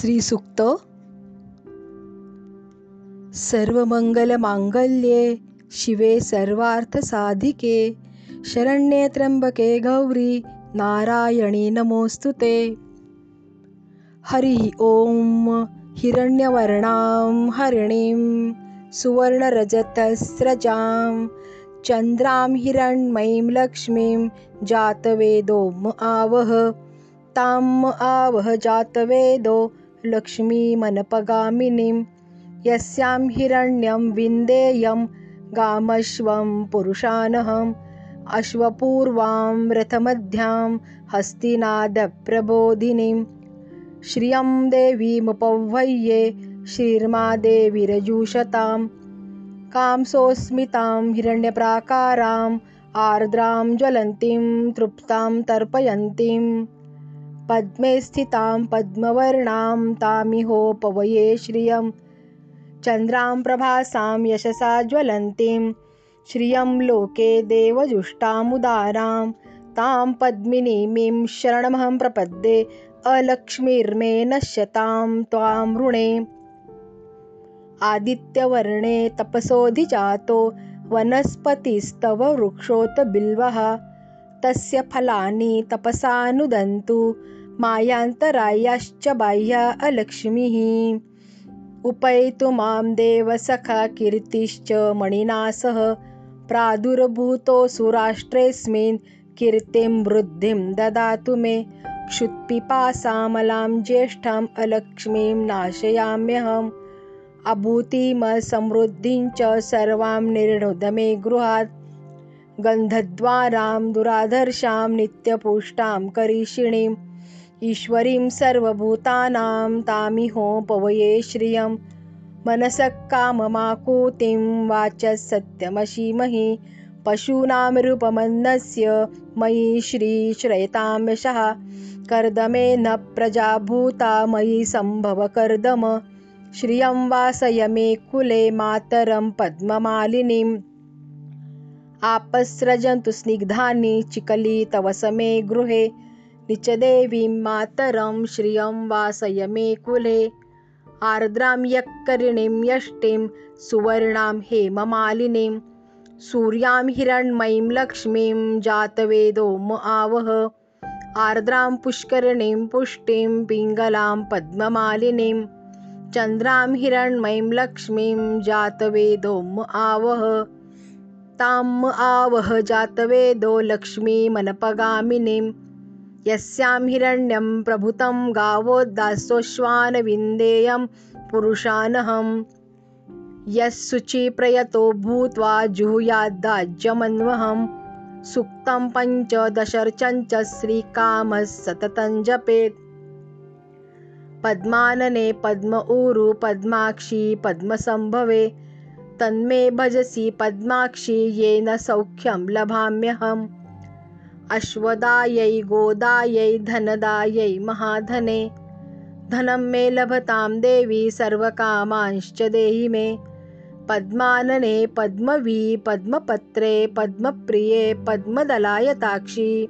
श्रीसुक्त। सर्वमंगलमांगल्ये शिवे सर्वार्थसाधिके। शरण्ये त्र्यंबके गौरी नारायणी नमोऽस्तु ते। हरिः ॐ हिरण्यवर्णां हरिणीं सुवर्णरजतस्रजां चन्द्रां हिरण्मयीं लक्ष्मीं जातवेदोम आवह। ताम् आवह जातवेदो लक्ष्मीमनपगामिनीं यस्यां हिरण्यं विन्देयं गामश्वं पुरुषानहम् अश्वपूर्वां रथमध्यां हस्तिनादप्रबोधिनीं श्रियं देवीमुपह्वये श्रीर्मादेवीरजुषतां कांसोऽस्मितां हिरण्यप्राकाराम् आर्द्रां ज्वलन्तीं तृप्तां तर्पयन्तीं पद्मे स्थितां पद्मवर्णां तामिहोपवये श्रियं। चन्द्रां प्रभासां यशसा ज्वलन्तीं। श्रियं लोके देवजुष्टामुदारां। तां पद्मिनीमीं शरणमहं प्रपद्ये। अलक्ष्मीर्मे नश्यतां त्वां ऋणे आदित्यवर्णे तपसोऽधिजातो वनस्पतिस्तव वृक्षोत बिल्वः तस्य फलानि तपसानुदन्तु मायान्तरायाश्च बाह्या अलक्ष्मीः। उपैतु मां देवसखा कीर्तिश्च मणिना सह। प्रादुर्भूतोऽसुराष्ट्रेऽस्मिन् कीर्तिं वृद्धिं ददातु मे। क्षुत्पिपासामलां ज्येष्ठाम् अलक्ष्मीं नाशयाम्यहम्। अभूतिमसमृद्धिञ्च च सर्वां निर्णुद मे गृहात्। गन्धद्वारां दुराधर्षां नित्यपुष्टां करीषिणीम् ईश्वरीं सर्वभूतानां तामिहोपवये श्रियं। मनसः काममाकुतिं वाचः सत्यमशीमहि, पशूनां रूपमन्नस्य मयि श्रीश्रयतां यशः। कर्दमे न प्रजाभूता मयि सम्भव कर्दम श्रियं वासय मे कुले मातरं पद्ममालिनीम्। आपस्रजन्तु स्निग्धानि चिकली तव गृहे। निचदेवीं मातरं श्रियं वासय मे कुले। आर्द्रां यक्करिणीं यष्टिं सुवर्णां हेममालिनीं सूर्यां हिरण्मयीं लक्ष्मीं जातवेदोम आवह। आर्द्रां पुष्करिणीं पुष्टिं पिङ्गलां पद्ममालिनीं चन्द्रां हिरण्मयीं लक्ष्मीं जातवेदोम आवह। ताम् आवह जातवेदो लक्ष्मीमनपगामिनीं यस्यां हिरण्यं प्रभुतं गावोद्दासोऽश्वान् विन्देयं पुरुषानहम् यः शुचिप्रयतो भूत्वा जुहुयाद्दाज्यमन्वहं। सुक्तं पञ्चदशर्चञ्च श्रीकामः सततं जपेत्। पद्मानने पद्म ऊरु, पद्माक्षी पद्मसम्भवे तन्मे भजसि पद्माक्षी येन सौख्यं लभाम्यहम्। अश्वदायै, गोदायै, धनदायै, महाधने। धनं मे लभतां देवी सर्वकामांश्च देहि मे। पद्मानने पद्मवी, पद्मपत्रे, पद्मप्रिये, पद्मदलायताक्षी।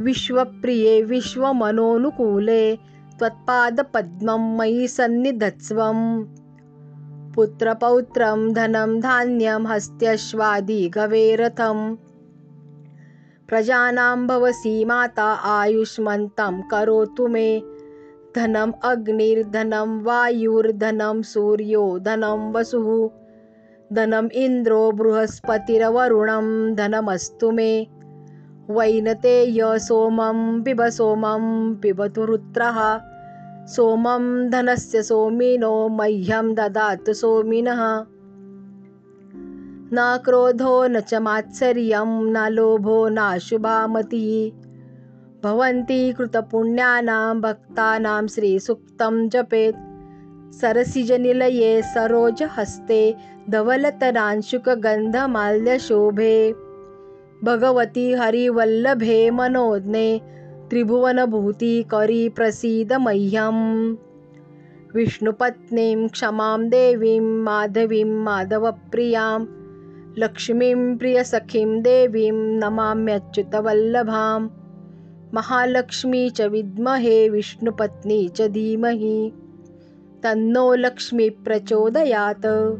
विश्वप्रिये, विश्वमनोनुकूले, त्वत्पादपद्मं मयि सन्निधत्स्वम्। पुत्रपौत्रं धनं धान्यं हस्त्यश्वादिगवेरथम्। प्रजानां भवसि माता आयुष्मन्तं करोतु मे। धनम् अग्निर्धनं वायुर्धनं सूर्यो धनं वसुः। धनम् इन्द्रो बृहस्पतिरवरुणं धनमस्तु मे। वैनतेय सोमं पिब सोमं पिबतु रुद्रः। सोमं धनस्य सोमिनो मह्यं ददातु सोमिनः न क्रोधो न च मात्सर्यं, न लोभो नाशुभा मतिः भवन्ति कृतपुण्यानां भक्तानां श्रीसूक्तं जपेत्। सरसिजनिलये सरोजहस्ते धवलतरांशुकगन्धमाल्यशोभे भगवति हरिवल्लभे मनोज्ञे त्रिभुवनभूतिकरी प्रसीद मह्यम्। विष्णुपत्नीं, क्षमां देवीं, माधवीं माधवप्रियाँ लक्ष्मीं प्रियसखीं देवीं नमाम्यच्युतवल्लभां। महालक्ष्मी च विद्महे विष्णुपत्नी च धीमहि। तन्नो लक्ष्मी प्रचोदयात्।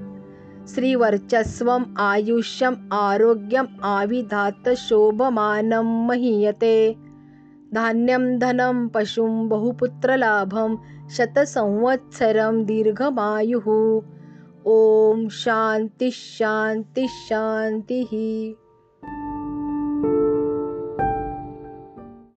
श्रीवर्चस्वम् आयुष्यम् आरोग्यम् आविधात् शोभमानं महीयते। धान्यं धनं पशुं बहुपुत्रलाभं शतसंवत्सरं दीर्घमायुः ॐ शांति शांति शान्तिः